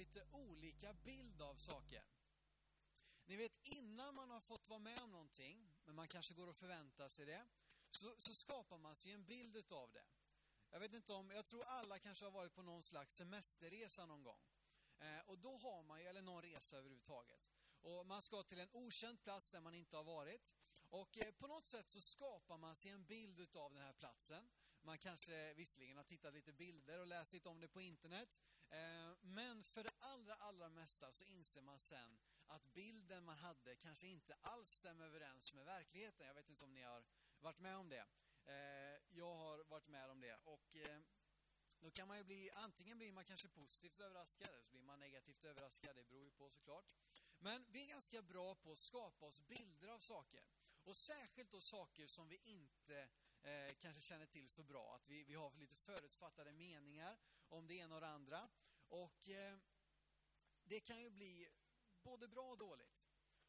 lite olika bild av saker. Ni vet, innan man har fått vara med om någonting, men man kanske går och förväntar sig det, så, så skapar man sig en bild utav det. Jag vet inte om, jag tror alla kanske har varit på någon slags semesterresa någon gång. Eh, och då har man ju, eller någon resa överhuvudtaget. Och man ska till en okänd plats där man inte har varit. Och eh, på något sätt så skapar man sig en bild utav den här platsen. Man kanske visserligen har tittat lite bilder och läst lite om det på internet. Eh, men för det allra, allra mesta så inser man sen att bilden man hade kanske inte alls stämmer överens med verkligheten. Jag vet inte om ni har varit med om det. Eh, jag har varit med om det. Och eh, då kan man ju bli, antingen blir man kanske positivt överraskad eller så blir man negativt överraskad. Det beror ju på såklart. Men vi är ganska bra på att skapa oss bilder av saker. Och särskilt då saker som vi inte eh, kanske känner till så bra. Att vi, vi har lite förutfattade meningar om det ena och det andra. Och eh, det kan ju bli både bra och dåligt.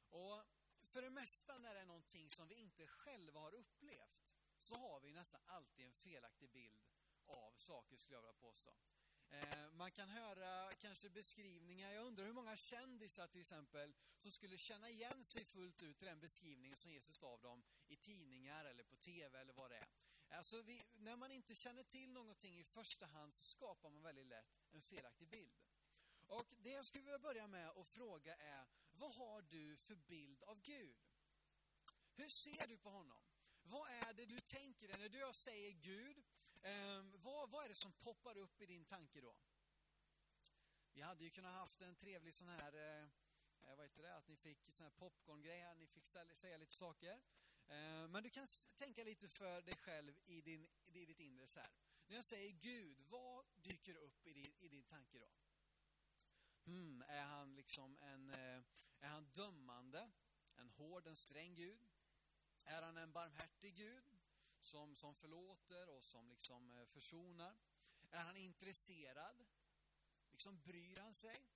Och för det mesta när det är någonting som vi inte själva har upplevt så har vi nästan alltid en felaktig bild av saker skulle jag vilja påstå. Eh, man kan höra kanske beskrivningar, jag undrar hur många kändisar till exempel som skulle känna igen sig fullt ut i den beskrivningen som ges av dem i tidningar eller på TV eller vad det är. Alltså vi, när man inte känner till någonting i första hand så skapar man väldigt lätt en felaktig bild. Och det jag skulle vilja börja med att fråga är, vad har du för bild av Gud? Hur ser du på honom? Vad är det du tänker dig när du säger Gud? Eh, vad, vad är det som poppar upp i din tanke då? Vi hade ju kunnat haft en trevlig sån här, eh, eh vad heter det, att ni fick sån här popcorngrej här, ni fick säga lite saker. Eh, men du kan tänka lite för dig själv i, din, i ditt inre så här. När jag säger Gud, vad dyker upp i din, i din tanke då? Hmm, är han liksom en, eh, är han dömande? En hård, en sträng Gud? Är han en barmhärtig Gud? Som, som förlåter och som liksom eh, försonar? Är han intresserad? Liksom bryr han sig?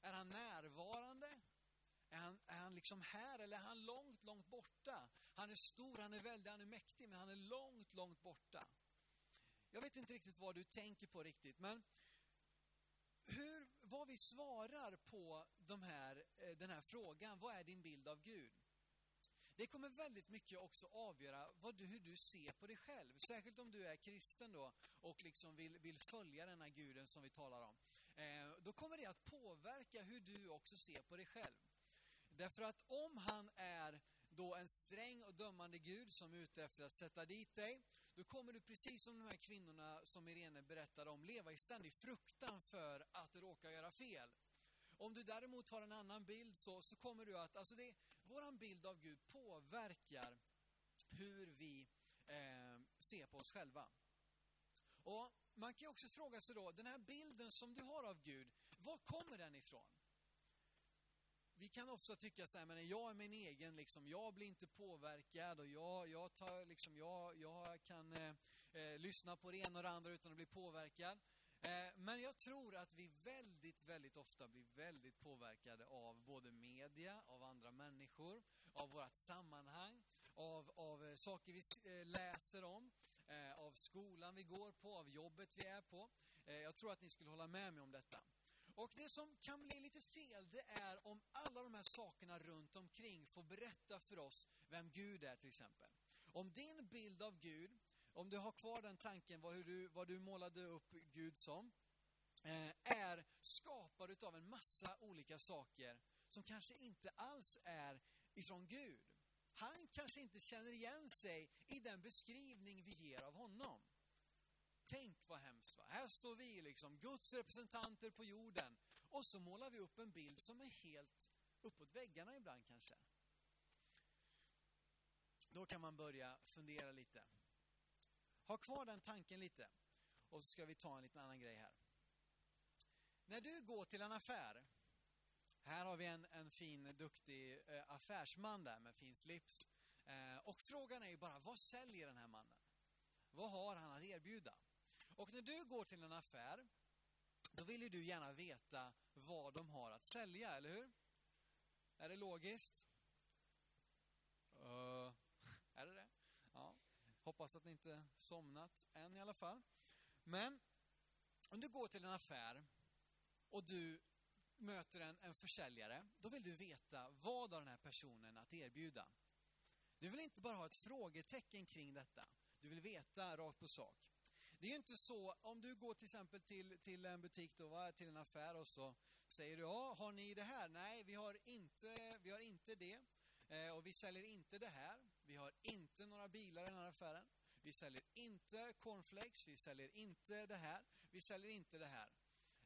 Är han närvarande? Är han, är han liksom här eller är han långt, långt borta? Han är stor, han är väldig, han är mäktig, men han är långt, långt borta. Jag vet inte riktigt vad du tänker på riktigt, men hur, vad vi svarar på de här, eh, den här frågan, vad är din bild av Gud? Det kommer väldigt mycket också avgöra vad du, hur du ser på dig själv. Särskilt om du är kristen då och liksom vill, vill följa denna guden som vi talar om. Eh, då kommer det att påverka hur du också ser på dig själv. Därför att om han är då en sträng och dömande Gud som är ute efter att sätta dit dig, då kommer du precis som de här kvinnorna som Irene berättade om, leva i ständig fruktan för att råka göra fel. Om du däremot har en annan bild så, så kommer du att, alltså det, våran bild av Gud påverkar hur vi eh, ser på oss själva. Och man kan ju också fråga sig då, den här bilden som du har av Gud, var kommer den ifrån? Vi kan ofta tycka så här, men jag är min egen, liksom, jag blir inte påverkad och jag, jag, tar, liksom, jag, jag kan eh, eh, lyssna på det ena och det andra utan att bli påverkad. Eh, men jag tror att vi väldigt, väldigt ofta blir väldigt påverkade av både media, av andra människor, av vårt sammanhang, av, av eh, saker vi eh, läser om, eh, av skolan vi går på, av jobbet vi är på. Jag tror att ni skulle hålla med mig om detta. Och det som kan bli lite fel, det är om alla de här sakerna runt omkring får berätta för oss vem Gud är till exempel. Om din bild av Gud om du har kvar den tanken, vad, du, vad du målade upp Gud som, eh, är skapad utav en massa olika saker som kanske inte alls är ifrån Gud. Han kanske inte känner igen sig i den beskrivning vi ger av honom. Tänk vad hemskt va? Här står vi liksom, Guds representanter på jorden. Och så målar vi upp en bild som är helt uppåt väggarna ibland kanske. Då kan man börja fundera lite. Ha kvar den tanken lite. Och så ska vi ta en liten annan grej här. När du går till en affär, här har vi en, en fin, duktig eh, affärsman där med fin slips. Eh, och frågan är ju bara, vad säljer den här mannen? Vad har han att erbjuda? Och när du går till en affär, då vill ju du gärna veta vad de har att sälja, eller hur? Är det logiskt? Uh. Hoppas att ni inte somnat än i alla fall. Men om du går till en affär och du möter en, en försäljare, då vill du veta vad har den här personen att erbjuda. Du vill inte bara ha ett frågetecken kring detta. Du vill veta rakt på sak. Det är ju inte så, om du går till exempel till, till en butik då, va, till en affär och så säger du, ja, har ni det här? Nej, vi har inte, vi har inte det. Eh, och vi säljer inte det här. Vi har inte några bilar i den här affären. Vi säljer inte cornflakes, vi säljer inte det här, vi säljer inte det här.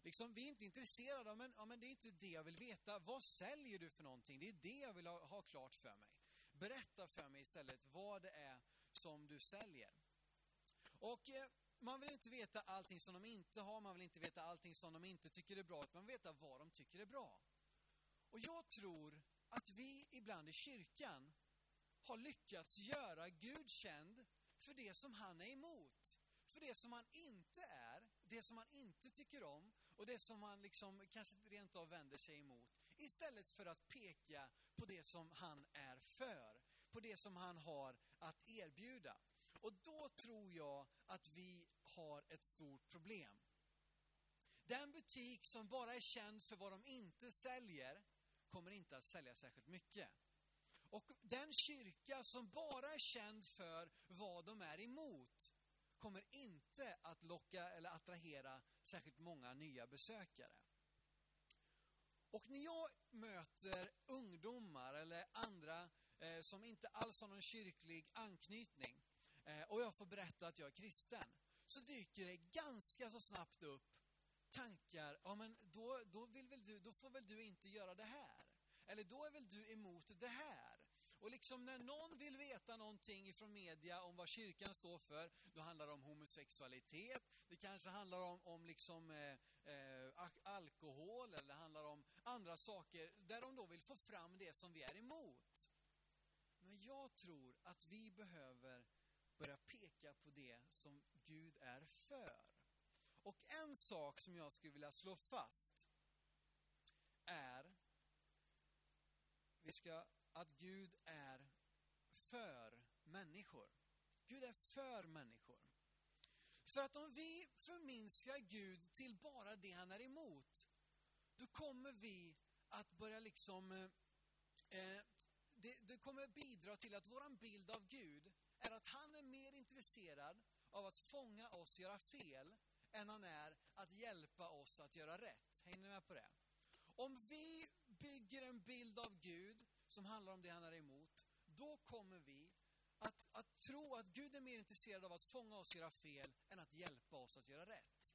Liksom, vi är inte intresserade av, men, ja, men det är inte det jag vill veta. Vad säljer du för någonting? Det är det jag vill ha, ha klart för mig. Berätta för mig istället vad det är som du säljer. Och eh, man vill inte veta allting som de inte har, man vill inte veta allting som de inte tycker är bra, utan man vill veta vad de tycker är bra. Och jag tror att vi ibland i kyrkan har lyckats göra Gud känd för det som han är emot. För det som han inte är, det som han inte tycker om och det som han liksom kanske rent av vänder sig emot. Istället för att peka på det som han är för, på det som han har att erbjuda. Och då tror jag att vi har ett stort problem. Den butik som bara är känd för vad de inte säljer kommer inte att sälja särskilt mycket. Och den kyrka som bara är känd för vad de är emot kommer inte att locka eller attrahera särskilt många nya besökare. Och när jag möter ungdomar eller andra eh, som inte alls har någon kyrklig anknytning eh, och jag får berätta att jag är kristen, så dyker det ganska så snabbt upp tankar, ja men då, då, vill väl du, då får väl du inte göra det här? Eller då är väl du emot det här? Och liksom när någon vill veta någonting ifrån media om vad kyrkan står för, då handlar det om homosexualitet, det kanske handlar om, om liksom, eh, eh, alkohol eller det handlar om andra saker där de då vill få fram det som vi är emot. Men jag tror att vi behöver börja peka på det som Gud är för. Och en sak som jag skulle vilja slå fast är vi ska, att Gud är för människor. Gud är för människor. För att om vi förminskar Gud till bara det han är emot, då kommer vi att börja liksom... Eh, eh, det, det kommer bidra till att våran bild av Gud är att han är mer intresserad av att fånga oss göra fel än han är att hjälpa oss att göra rätt. Hänger ni med på det? Om vi bygger en bild av Gud som handlar om det han är emot, då kommer vi att, att tro att Gud är mer intresserad av att fånga oss göra fel än att hjälpa oss att göra rätt.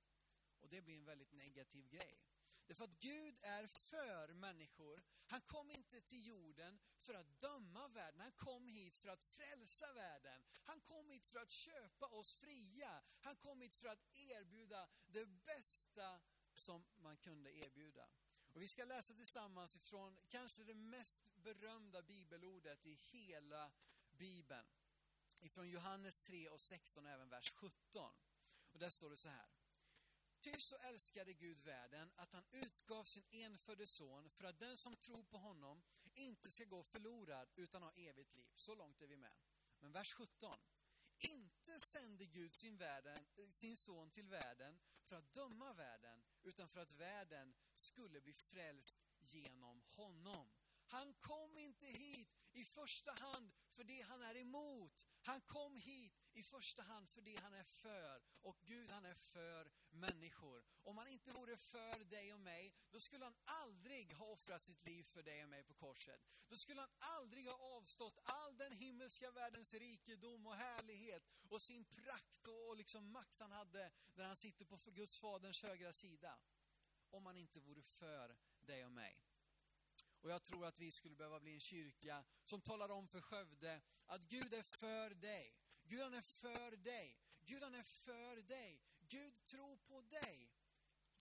Och det blir en väldigt negativ grej. Därför att Gud är för människor. Han kom inte till jorden för att döma världen. Han kom hit för att frälsa världen. Han kom hit för att köpa oss fria. Han kom hit för att erbjuda det bästa som man kunde erbjuda. Och vi ska läsa tillsammans ifrån kanske det mest berömda bibelordet i hela Bibeln. Ifrån Johannes 3 och 16 och även vers 17. Och där står det så här. Ty så älskade Gud världen att han utgav sin enfödde son för att den som tror på honom inte ska gå förlorad utan ha evigt liv. Så långt är vi med. Men vers 17. Inte sände Gud sin, världen, sin son till världen för att döma världen, utan för att världen skulle bli frälst genom honom. Han kom inte hit i första hand för det han är emot. Han kom hit i första hand för det han är för. Och Gud han är för människor. Om han inte vore för dig och mig, då skulle han aldrig ha offrat sitt liv för dig och mig på korset. Då skulle han aldrig ha avstått all den himmelska världens rikedom och härlighet och sin prakt och, liksom makt han hade när han sitter på Guds faderns högra sida. Om han inte vore för dig och mig. Och jag tror att vi skulle behöva bli en kyrka som talar om för Skövde att Gud är för dig. Gud han är för dig. Gud han är för dig. Gud tror på dig.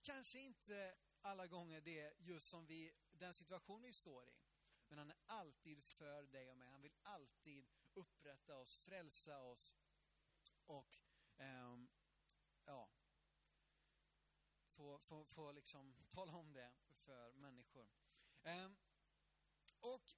Kanske inte alla gånger det just som vi, den situation vi står i. Men han är alltid för dig och mig. Han vill alltid upprätta oss, frälsa oss och um, ja, få, få, få liksom tala om det för människor. Um, och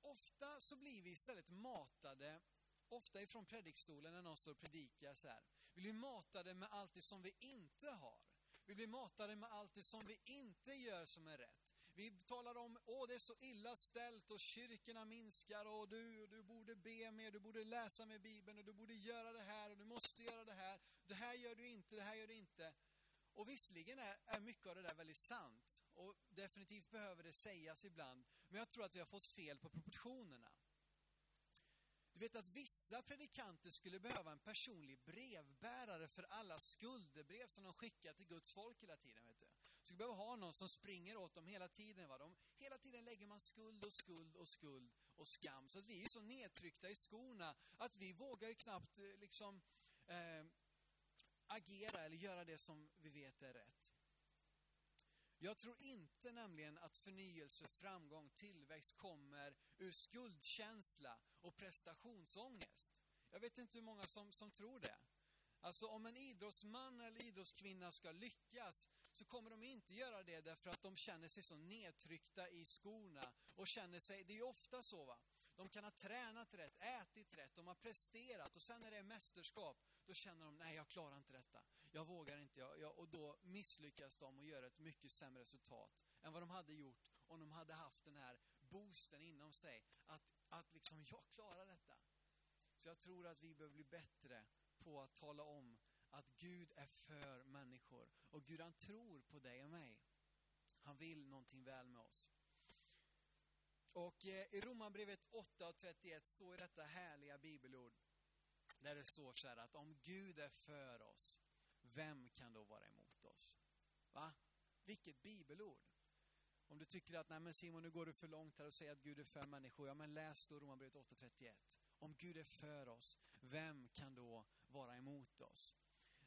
ofta så blir vi istället matade, ofta ifrån predikstolen när någon står och predikar så här. Vi blir matade med allt det som vi inte har. Vi blir matade med allt det som vi inte gör som är rätt. Vi talar om, åh det är så illa ställt och kyrkorna minskar och du, du borde be mer, du borde läsa med Bibeln och du borde göra det här och du måste göra det här. Det här gör du inte, det här gör du inte. Och visserligen är, är mycket av det där väldigt sant och definitivt behöver det sägas ibland. Men jag tror att vi har fått fel på proportionerna. Du vet att vissa predikanter skulle behöva en personlig brevbärare för alla skuldebrev som de skickar till Guds folk hela tiden. Vet du. Så skulle behöva ha någon som springer åt dem hela tiden. Va? De, hela tiden lägger man skuld och skuld och skuld och skam. Så att vi är så nedtryckta i skorna att vi vågar ju knappt eh, liksom eh, agera eller göra det som vi vet är rätt. Jag tror inte nämligen att förnyelse, framgång, tillväxt kommer ur skuldkänsla och prestationsångest. Jag vet inte hur många som, som tror det. Alltså om en idrottsman eller idrottskvinna ska lyckas så kommer de inte göra det därför att de känner sig så nedtryckta i skorna och känner sig, det är ju ofta så va, de kan ha tränat rätt, ätit rätt, de har presterat och sen när det är mästerskap, då känner de, nej jag klarar inte detta. Jag vågar inte, jag, jag, och då misslyckas de och gör ett mycket sämre resultat än vad de hade gjort om de hade haft den här boosten inom sig. Att, att liksom, jag klarar detta. Så jag tror att vi behöver bli bättre på att tala om att Gud är för människor. Och Gud han tror på dig och mig. Han vill någonting väl med oss. Och eh, i Romarbrevet 8 och 31 står detta härliga bibelord. Där det står så här att om Gud är för oss, vem kan då vara emot oss? Va? Vilket bibelord! Om du tycker att, nej men Simon nu går du för långt här och säger att Gud är för människor. Ja men läs då Romarbrevet 8.31. Om Gud är för oss, vem kan då vara emot oss?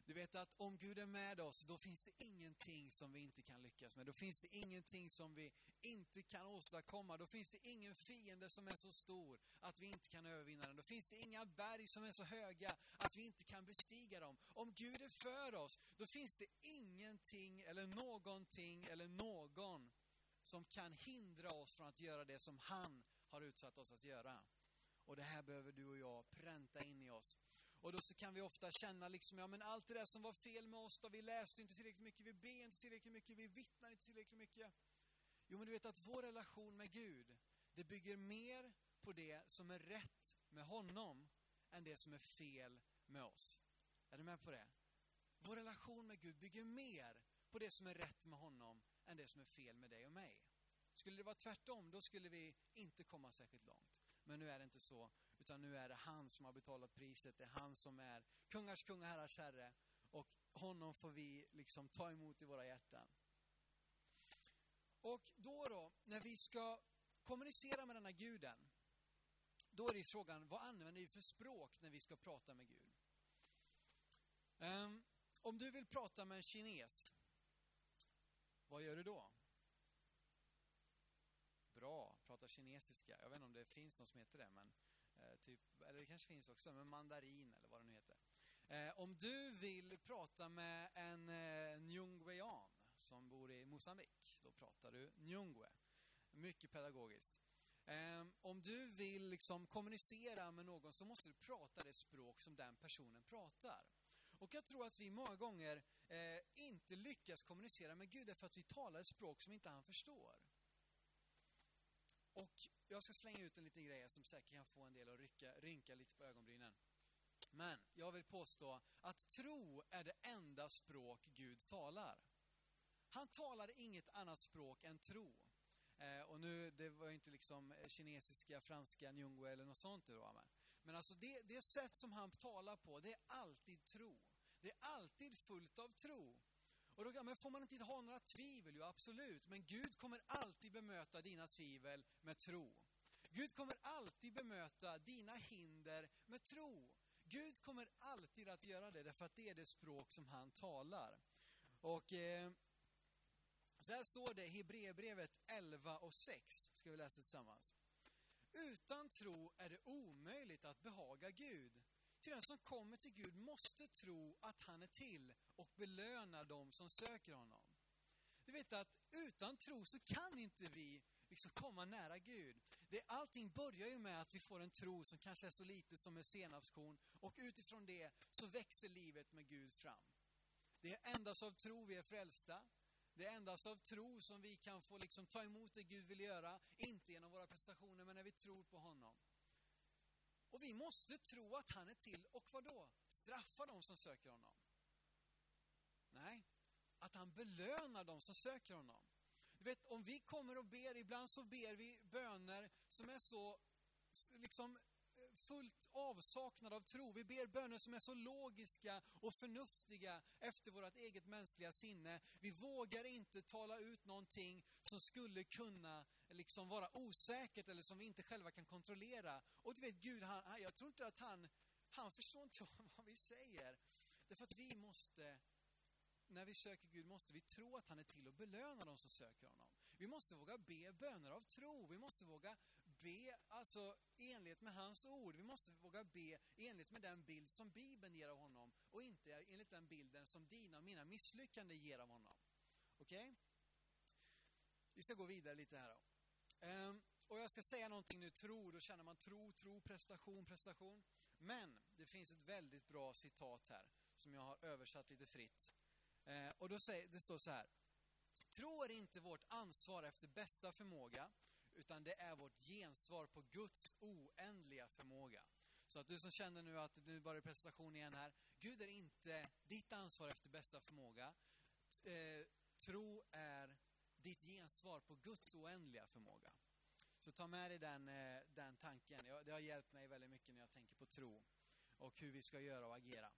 Du vet att om Gud är med oss, då finns det ingenting som vi inte kan lyckas med. Då finns det ingenting som vi inte kan åstadkomma. Då finns det ingen fiende som är så stor att vi inte kan övervinna den. Då finns det inga berg som är så höga att vi inte kan bestiga dem. Om Gud är för oss, då finns det ingenting eller någonting eller någon som kan hindra oss från att göra det som han har utsatt oss att göra. Och det här behöver du och jag pränta in i oss. Och då så kan vi ofta känna liksom, ja men allt det där som var fel med oss då, vi läste inte tillräckligt mycket, vi ber inte tillräckligt mycket, vi vittnar inte tillräckligt mycket. Jo men du vet att vår relation med Gud, det bygger mer på det som är rätt med honom än det som är fel med oss. Är du med på det? Vår relation med Gud bygger mer på det som är rätt med honom än det som är fel med dig och mig. Skulle det vara tvärtom, då skulle vi inte komma särskilt långt. Men nu är det inte så, utan nu är det han som har betalat priset, det är han som är kungars kung och herrars herre. Och honom får vi liksom ta emot i våra hjärtan. Och då då, när vi ska kommunicera med denna guden, då är det frågan, vad använder vi för språk när vi ska prata med Gud? Um, om du vill prata med en kines, vad gör du då? Bra, prata kinesiska. Jag vet inte om det finns någon som heter det, men eh, typ, eller det kanske finns också, men mandarin eller vad det nu heter. Eh, om du vill prata med en eh, njungwean som bor i Mosambik, då pratar du njungwe. Mycket pedagogiskt. Eh, om du vill liksom kommunicera med någon så måste du prata det språk som den personen pratar. Och jag tror att vi många gånger eh, inte lyckas kommunicera med Gud därför att vi talar ett språk som inte han förstår. Och jag ska slänga ut en liten grej som säkert kan få en del att rycka, rynka lite på ögonbrynen. Men jag vill påstå att tro är det enda språk Gud talar. Han talade inget annat språk än tro. Eh, och nu, det var ju inte liksom eh, kinesiska, franska, njungo eller något sånt du var med. Men alltså det, det sätt som han talar på, det är alltid tro. Det är alltid fullt av tro. Och då, men får man inte ha några tvivel? Jo, absolut. Men Gud kommer alltid bemöta dina tvivel med tro. Gud kommer alltid bemöta dina hinder med tro. Gud kommer alltid att göra det, därför att det är det språk som han talar. Och eh, så här står det i Hebreerbrevet 11 och 6, ska vi läsa tillsammans. Utan tro är det omöjligt att behaga Gud. Till den som kommer till Gud måste tro att han är till och belönar dem som söker honom. Du vet att utan tro så kan inte vi liksom komma nära Gud. Det, allting börjar ju med att vi får en tro som kanske är så lite som ett senapskorn och utifrån det så växer livet med Gud fram. Det är endast av tro vi är frälsta. Det är endast av tro som vi kan få liksom ta emot det Gud vill göra, inte genom våra prestationer, men när vi tror på honom. Och vi måste tro att han är till och vad då? Straffa dem som söker honom. Nej, att han belönar dem som söker honom. Du vet, om vi kommer och ber, ibland så ber vi böner som är så liksom fullt avsaknad av tro. Vi ber böner som är så logiska och förnuftiga efter vårt eget mänskliga sinne. Vi vågar inte tala ut någonting som skulle kunna liksom vara osäkert eller som vi inte själva kan kontrollera. Och du vet, Gud, han, jag tror inte att han, han förstår inte vad vi säger. Därför att vi måste, när vi söker Gud, måste vi tro att han är till och belöna de som söker honom. Vi måste våga be böner av tro. Vi måste våga be alltså i enlighet med hans ord. Vi måste våga be i enlighet med den bild som Bibeln ger av honom och inte enligt den bilden som dina och mina misslyckanden ger av honom. Okej? Okay? Vi ska gå vidare lite här då. Um, och jag ska säga någonting nu, tro, då känner man tro, tro, prestation, prestation. Men det finns ett väldigt bra citat här som jag har översatt lite fritt. Eh, och då säger, det står så här. Tro är inte vårt ansvar efter bästa förmåga utan det är vårt gensvar på Guds oändliga förmåga. Så att du som känner nu att nu bara är prestation igen här, Gud är inte ditt ansvar efter bästa förmåga. Eh, tro är ditt gensvar på Guds oändliga förmåga. Så ta med dig den, eh, den tanken. Det har hjälpt mig väldigt mycket när jag tänker på tro och hur vi ska göra och agera.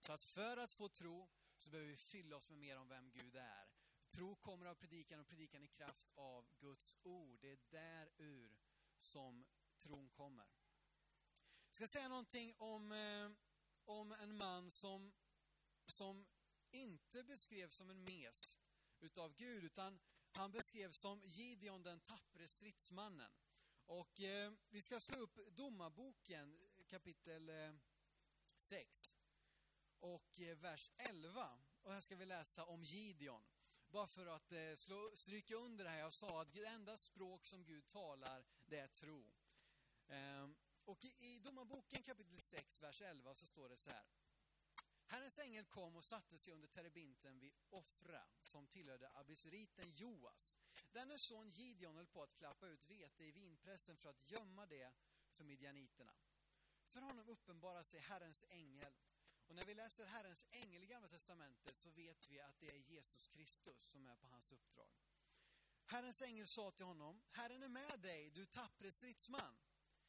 Så att för att få tro så behöver vi fylla oss med mer om vem Gud är. Tro kommer av predikan och predikan i kraft av Guds ord. Det är där ur som tron kommer. Jag ska säga någonting om, eh, om en man som, som inte beskrevs som en mes utav Gud, utan han beskrevs som Gideon den tappre stridsmannen. Och eh, vi ska slå upp Domarboken kapitel eh, 6 och eh, vers 11. Och här ska vi läsa om Gideon bara för att eh, slå, stryka under det här jag sa, att det enda språk som Gud talar, det är tro. Ehm, och i, i Domarboken kapitel 6, vers 11 så står det så här. Herrens ängel kom och satte sig under terebinten vid Ofra, som tillhörde abisuriten Joas. Denne son Gideon höll på att klappa ut vete i vinpressen för att gömma det för midjaniterna. För honom uppenbarade sig Herrens ängel och när vi läser Herrens ängel i Gamla Testamentet så vet vi att det är Jesus Kristus som är på hans uppdrag. Herrens ängel sa till honom, Herren är med dig, du tappre stridsman.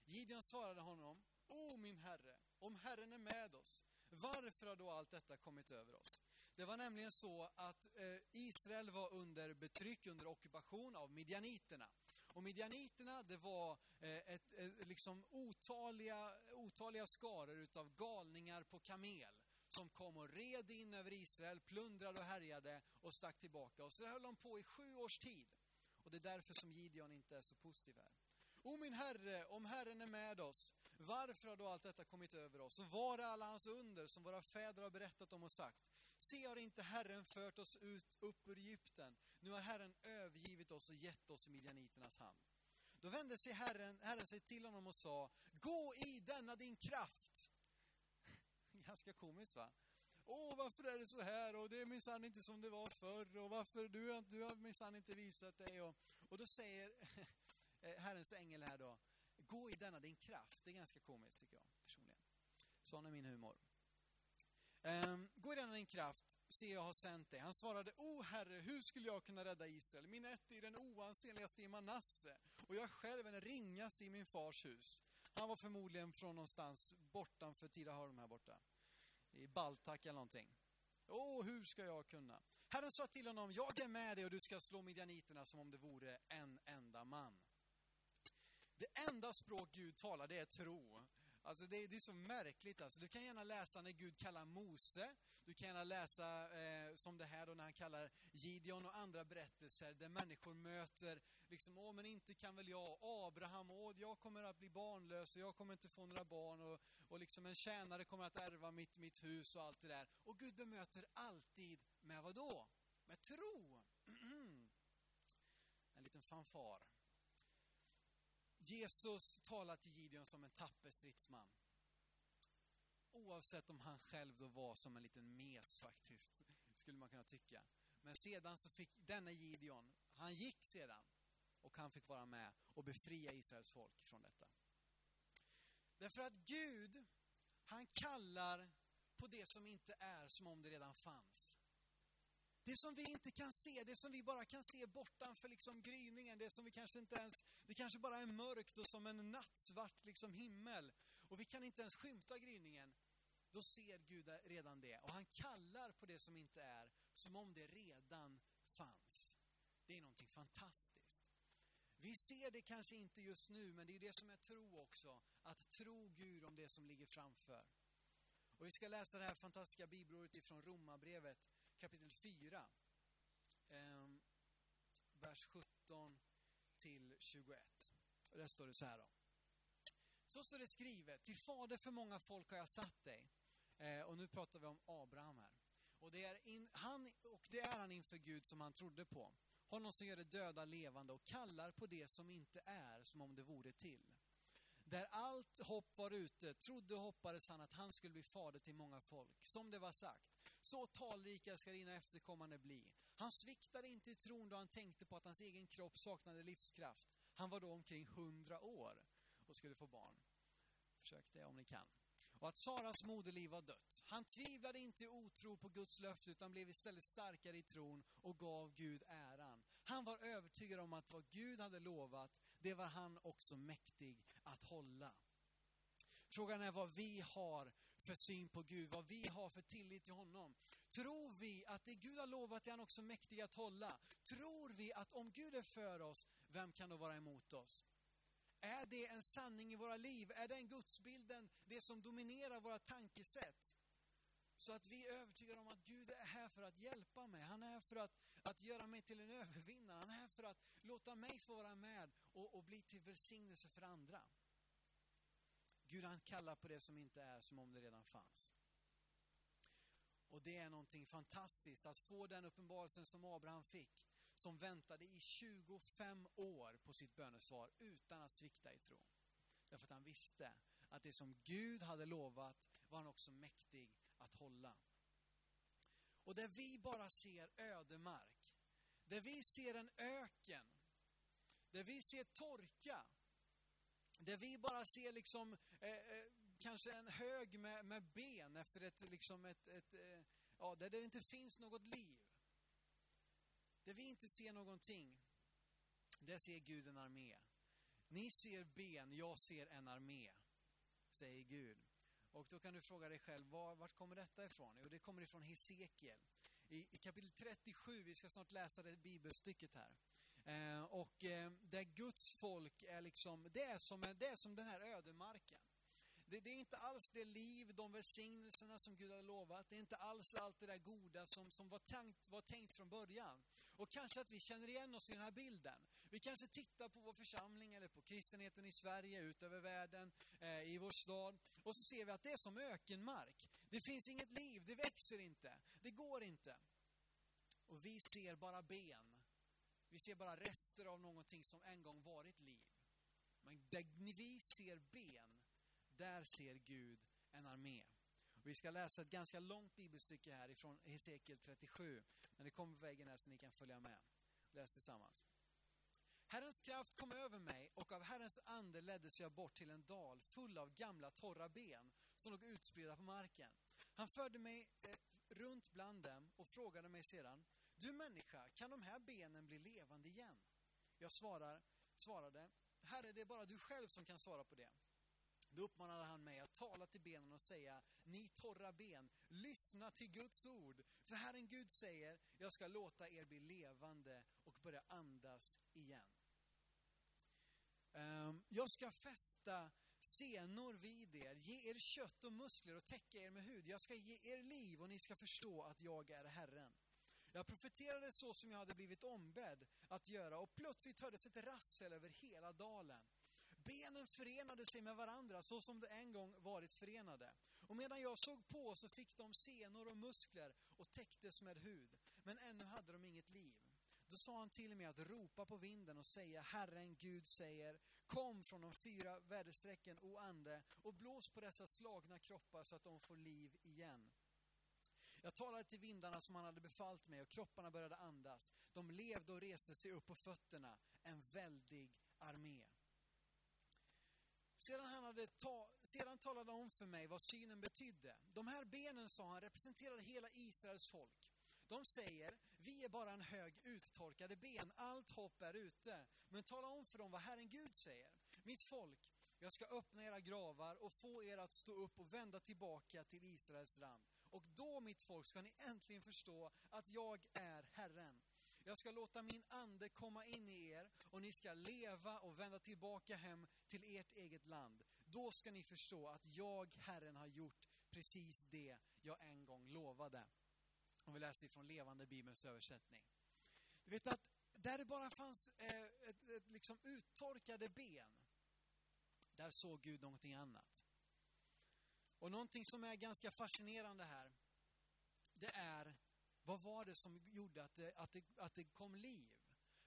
Gideon svarade honom, O min Herre, om Herren är med oss, varför har då allt detta kommit över oss? Det var nämligen så att eh, Israel var under betryck, under ockupation av midjaniterna. Och midjaniterna, det var eh, ett, ett, liksom otaliga, otaliga skaror utav galningar på kamel som kom och red in över Israel, plundrade och härjade och stack tillbaka. Och så höll de på i sju års tid. Och det är därför som Gideon inte är så positiv här. O min Herre, om Herren är med oss, varför har då allt detta kommit över oss? Och var är alla hans under som våra fäder har berättat om och sagt? Se, har inte Herren fört oss ut upp ur Egypten? Nu har Herren övergivit oss och gett oss i midjaniternas hand. Då vände sig Herren, Herren sig till honom och sa, gå i denna din kraft. Ganska komiskt va? Åh, varför är det så här? Och det är minsann inte som det var förr. Och varför du, du har minsann inte visat dig. Och, och då säger eh, Herrens ängel här då, gå i denna din kraft. Det är ganska komiskt tycker jag personligen. Sån är min humor. Um, gå i denna din kraft, se jag har sänt dig. Han svarade, O Herre, hur skulle jag kunna rädda Israel? Min ett är den oansenligaste i Manasse och jag själv är den ringaste i min fars hus. Han var förmodligen från någonstans bortanför Tidaholm här borta. I Baltak eller någonting. Åh, hur ska jag kunna? Herren sa till honom, jag är med dig och du ska slå midjaniterna som om det vore en enda man. Det enda språk Gud talar, det är tro. Alltså det, det, är så märkligt alltså. Du kan gärna läsa när Gud kallar Mose. Du kan gärna läsa eh, som det här då när han kallar Gideon och andra berättelser där människor möter liksom, åh men inte kan väl jag, Abraham, åh jag kommer att bli barnlös och jag kommer inte få några barn och, och liksom en tjänare kommer att ärva mitt, mitt hus och allt det där. Och Gud bemöter alltid med vad då? Med tro. en liten fanfar. Jesus talar till Gideon som en tapper stridsman. oavsett om han själv då var som en liten mes faktiskt, skulle man kunna tycka. Men sedan så fick denne Gideon, han gick sedan och han fick vara med och befria Israels folk från detta. Därför att Gud, han kallar på det som inte är som om det redan fanns. Det som vi inte kan se, det som vi bara kan se bortanför liksom gryningen, det som vi kanske inte ens, det kanske bara är mörkt och som en nattsvart liksom himmel. Och vi kan inte ens skymta gryningen. Då ser Gud redan det. Och han kallar på det som inte är som om det redan fanns. Det är någonting fantastiskt. Vi ser det kanske inte just nu, men det är det som är tro också. Att tro Gud om det som ligger framför. Och vi ska läsa det här fantastiska bibelordet ifrån Romarbrevet kapitel 4. Eh, vers 17 till 21. Och där står det så här då. Så står det skrivet, till fader för många folk har jag satt dig. Eh, och nu pratar vi om Abraham här. Och det, är in, han, och det är han inför Gud som han trodde på. Honom som gör det döda levande och kallar på det som inte är som om det vore till. Där allt hopp var ute trodde och hoppades han att han skulle bli fader till många folk. Som det var sagt, så talrika ska dina efterkommande bli. Han sviktade inte i tron då han tänkte på att hans egen kropp saknade livskraft. Han var då omkring hundra år och skulle få barn. Försök det om ni kan. Och att Saras moderliv var dött. Han tvivlade inte i otro på Guds löfte utan blev istället starkare i tron och gav Gud äran. Han var övertygad om att vad Gud hade lovat, det var han också mäktig att hålla. Frågan är vad vi har för syn på Gud, vad vi har för tillit till honom. Tror vi att det Gud har lovat är han också mäktig att hålla? Tror vi att om Gud är för oss, vem kan då vara emot oss? Är det en sanning i våra liv? Är den gudsbilden det som dominerar våra tankesätt? Så att vi är övertygade om att Gud är här för att hjälpa mig. Han är här för att, att göra mig till en övervinnare. Han är här för att låta mig få vara med och, och bli till välsignelse för andra. Gud han kallar på det som inte är som om det redan fanns. Och det är någonting fantastiskt att få den uppenbarelsen som Abraham fick som väntade i 25 år på sitt bönesvar utan att svikta i tro. Därför att han visste att det som Gud hade lovat var han också mäktig att hålla. Och där vi bara ser ödemark, där vi ser en öken, där vi ser torka, där vi bara ser liksom eh, eh, kanske en hög med, med ben efter ett, liksom ett, ett eh, ja, där det inte finns något liv. Där vi inte ser någonting, där ser Gud en armé. Ni ser ben, jag ser en armé, säger Gud. Och då kan du fråga dig själv, var, vart kommer detta ifrån? Jo, det kommer ifrån Hesekiel. I, I, kapitel 37, vi ska snart läsa det bibelstycket här. Eh, och eh, där Guds folk är liksom, det är som, det är som den här ödemarken. Det, det, är inte alls det liv, de välsignelserna som Gud har lovat. Det är inte alls allt det där goda som, som var, tänkt, var tänkt från början. Och kanske att vi känner igen oss i den här bilden. Vi kanske tittar på vår församling eller på kristenheten i Sverige, utöver världen, eh, i vår stad. Och så ser vi att det är som ökenmark. Det finns inget liv, det växer inte, det går inte. Och vi ser bara ben. Vi ser bara rester av någonting som en gång varit liv. Men där vi ser ben, där ser Gud en armé. Och vi ska läsa ett ganska långt bibelstycke här ifrån Hesekiel 37. När det kommer på väggen här så ni kan följa med. Läs tillsammans. Herrens kraft kom över mig och av Herrens ande leddes jag bort till en dal full av gamla torra ben som låg utspridda på marken. Han förde mig eh, runt bland dem och frågade mig sedan, du människa, kan de här benen bli levande igen? Jag svarar, svarade, Herre, det är bara du själv som kan svara på det. Då uppmanade han mig att tala till benen och säga, ni torra ben, lyssna till Guds ord. För Herren Gud säger, jag ska låta er bli levande och börja andas igen. Ehm, jag ska fästa senor vid er, ge er kött och muskler och täcka er med hud. Jag ska ge er liv och ni ska förstå att jag är Herren. Jag profeterade så som jag hade blivit ombedd att göra och plötsligt hördes ett rassel över hela dalen. Benen förenade sig med varandra så som de en gång varit förenade. Och medan jag såg på så fick de senor och muskler och täcktes med hud. Men ännu hade de inget liv. Då sa han till mig att ropa på vinden och säga Herren Gud säger Kom från de fyra väderstrecken, o ande, och blås på dessa slagna kroppar så att de får liv igen. Jag talade till vindarna som han hade befallt mig och kropparna började andas. De levde och reste sig upp på fötterna, en väldig armé. Sedan, han hade ta, sedan talade han om för mig vad synen betydde. De här benen, sa han, representerade hela Israels folk. De säger, vi är bara en hög uttorkade ben, allt hopp är ute. Men tala om för dem vad Herren Gud säger. Mitt folk, jag ska öppna era gravar och få er att stå upp och vända tillbaka till Israels land. Och då, mitt folk, ska ni äntligen förstå att jag är Herren. Jag ska låta min ande komma in i er och ni ska leva och vända tillbaka hem till ert eget land. Då ska ni förstå att jag, Herren, har gjort precis det jag en gång lovade. Och vi läser ifrån Levande Bibelns översättning. Du vet att där det bara fanns eh, ett, ett, liksom uttorkade ben, där såg Gud någonting annat. Och någonting som är ganska fascinerande här, det är vad var det som gjorde att det, att det, att det kom liv?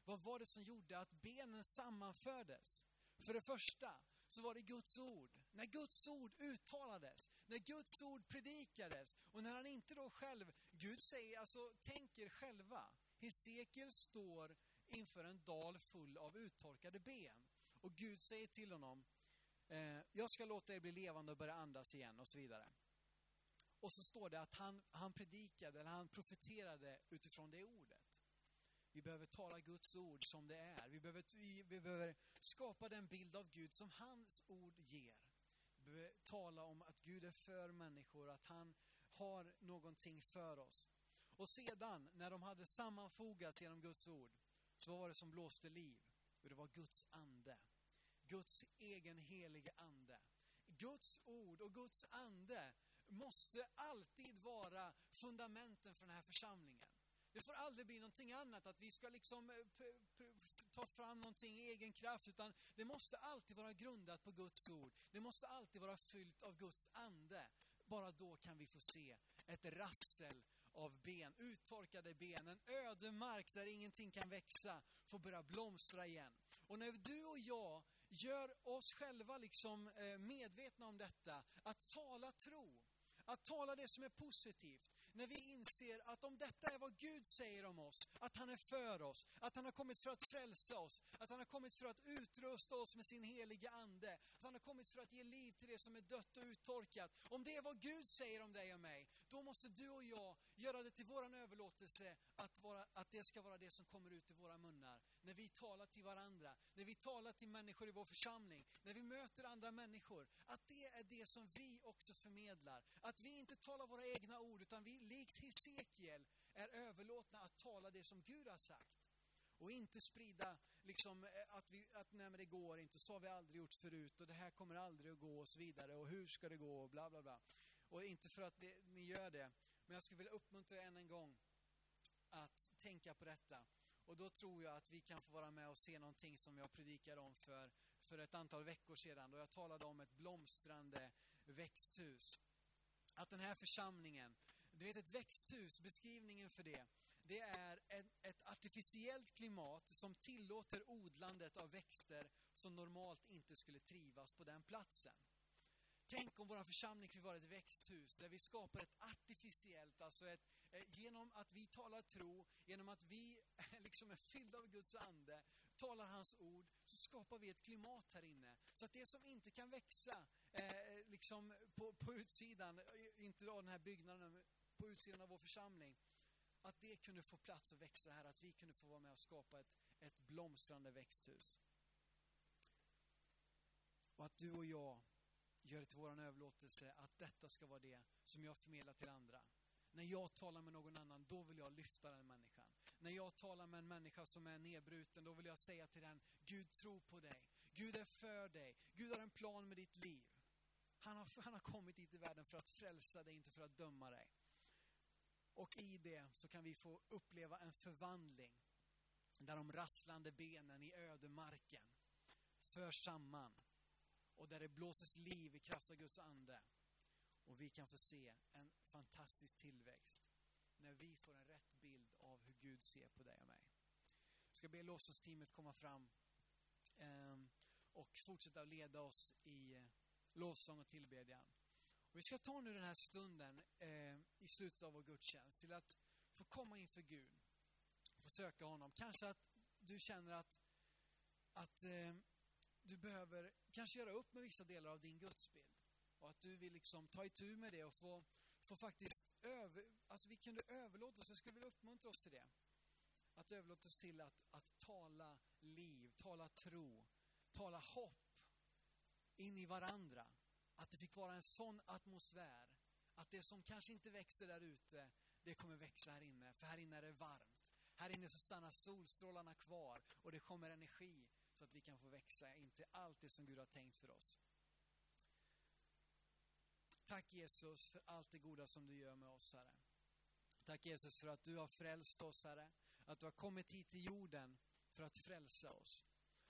Vad var det som gjorde att benen sammanfördes? För det första så var det Guds ord. När Guds ord uttalades, när Guds ord predikades och när han inte då själv, Gud säger, alltså tänker själva. Hesekiel står inför en dal full av uttorkade ben. Och Gud säger till honom, eh, jag ska låta er bli levande och börja andas igen och så vidare. Och så står det att han, han predikade, eller han profeterade utifrån det ordet. Vi behöver tala Guds ord som det är. Vi behöver, vi, vi behöver skapa den bild av Gud som hans ord ger. Vi behöver tala om att Gud är för människor, att han har någonting för oss. Och sedan, när de hade sammanfogats genom Guds ord, så var det som blåste liv? Och det var Guds ande. Guds egen helige ande. Guds ord och Guds ande måste alltid vara fundamenten för den här församlingen. Det får aldrig bli någonting annat, att vi ska liksom eh, ta fram någonting i egen kraft, utan det måste alltid vara grundat på Guds ord. Det måste alltid vara fyllt av Guds ande. Bara då kan vi få se ett rassel av ben, uttorkade ben, en öde mark där ingenting kan växa, får börja blomstra igen. Och när du och jag gör oss själva liksom eh, medvetna om detta, att tala tro, att tala det som är positivt, när vi inser att om detta är vad Gud säger om oss, att han är för oss, att han har kommit för att frälsa oss, att han har kommit för att utrusta oss med sin heliga ande, att han har kommit för att ge liv till det som är dött och uttorkat. Om det är vad Gud säger om dig och mig, då måste du och jag göra det till våran överlåtelse att, vara, att det ska vara det som kommer ut i våra munnar. När vi talar till varandra, när vi talar till människor i vår församling, när vi möter andra människor, att det är det som vi också förmedlar. Att vi inte talar våra egna ord, utan vi likt Hesekiel är överlåtna att tala det som Gud har sagt. Och inte sprida liksom eh, att, vi, att nej men det går inte, så har vi aldrig gjort förut och det här kommer aldrig att gå och så vidare och hur ska det gå och bla bla bla. Och inte för att det, ni gör det, men jag skulle vilja uppmuntra er än en gång att tänka på detta. Och då tror jag att vi kan få vara med och se någonting som jag predikade om för, för ett antal veckor sedan. Då jag talade om ett blomstrande växthus. Att den här församlingen, du vet ett växthus, beskrivningen för det, det är ett, ett artificiellt klimat som tillåter odlandet av växter som normalt inte skulle trivas på den platsen. Tänk om vår församling fick vara ett växthus där vi skapar ett artificiellt, alltså ett, eh, genom att vi talar tro, genom att vi eh, liksom är fyllda av Guds ande, talar hans ord, så skapar vi ett klimat här inne. Så att det som inte kan växa eh, eh liksom på, på utsidan, inte av den här byggnaden, på utsidan av vår församling, att det kunde få plats att växa här, att vi kunde få vara med och skapa ett, ett blomstrande växthus. Och att du och jag gör det till vår överlåtelse att detta ska vara det som jag förmedlar till andra. När jag talar med någon annan, då vill jag lyfta den människan. När jag talar med en människa som är nedbruten, då vill jag säga till den, Gud tror på dig. Gud är för dig. Gud har en plan med ditt liv. Han har, han har kommit hit i världen för att frälsa dig, inte för att döma dig. Och i det så kan vi få uppleva en förvandling där de rasslande benen i ödemarken förs samman och där det blåses liv i kraft av Guds ande. Och vi kan få se en fantastisk tillväxt när vi får en rätt bild av hur Gud ser på dig och mig. Jag ska be lovsångsteamet komma fram ehm, och fortsätta att leda oss i eh, lovsång och tillbedjan. Och vi ska ta nu den här stunden ehm, i slutet av vår gudstjänst till att få komma inför Gud, få söka honom. Kanske att du känner att, att eh, du behöver kanske göra upp med vissa delar av din gudsbild. Och att du vill liksom ta itu med det och få, få faktiskt över, alltså vi kunde överlåta oss, jag skulle vilja uppmuntra oss till det. Att överlåta oss till att, att tala liv, tala tro, tala hopp in i varandra. Att det fick vara en sån atmosfär att det som kanske inte växer där ute, det kommer växa här inne. För här inne är det varmt. Här inne så stannar solstrålarna kvar och det kommer energi så att vi kan få växa in till allt det som Gud har tänkt för oss. Tack Jesus för allt det goda som du gör med oss, Herre. Tack Jesus för att du har frälst oss, Herre. Att du har kommit hit till jorden för att frälsa oss.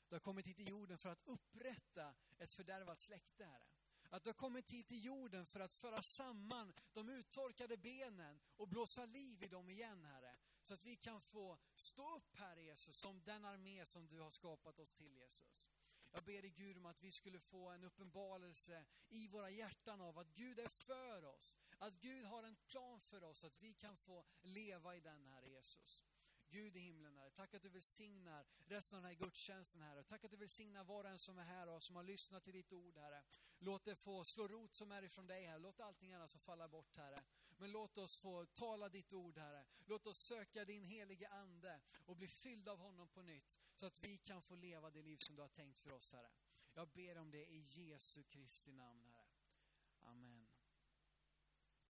Du har kommit hit till jorden för att upprätta ett fördärvat släkte, Herre. Att du har kommit hit till jorden för att föra samman de uttorkade benen och blåsa liv i dem igen, Herre. Så att vi kan få stå upp, här Jesus, som den armé som du har skapat oss till, Jesus. Jag ber dig Gud om att vi skulle få en uppenbarelse i våra hjärtan av att Gud är för oss. Att Gud har en plan för oss, att vi kan få leva i den, här Jesus. Gud i himlen, Herre. Tack att du välsignar resten av den här gudstjänsten, Herre. Tack att du välsignar var och en som är här och som har lyssnat till ditt ord, Herre. Låt det få slå rot som är ifrån dig, Herre. Låt allting annat få falla bort, Herre. Men låt oss få tala ditt ord, Herre. Låt oss söka din helige Ande och bli fyllda av honom på nytt, så att vi kan få leva det liv som du har tänkt för oss, Herre. Jag ber om det i Jesu Kristi namn, Herre.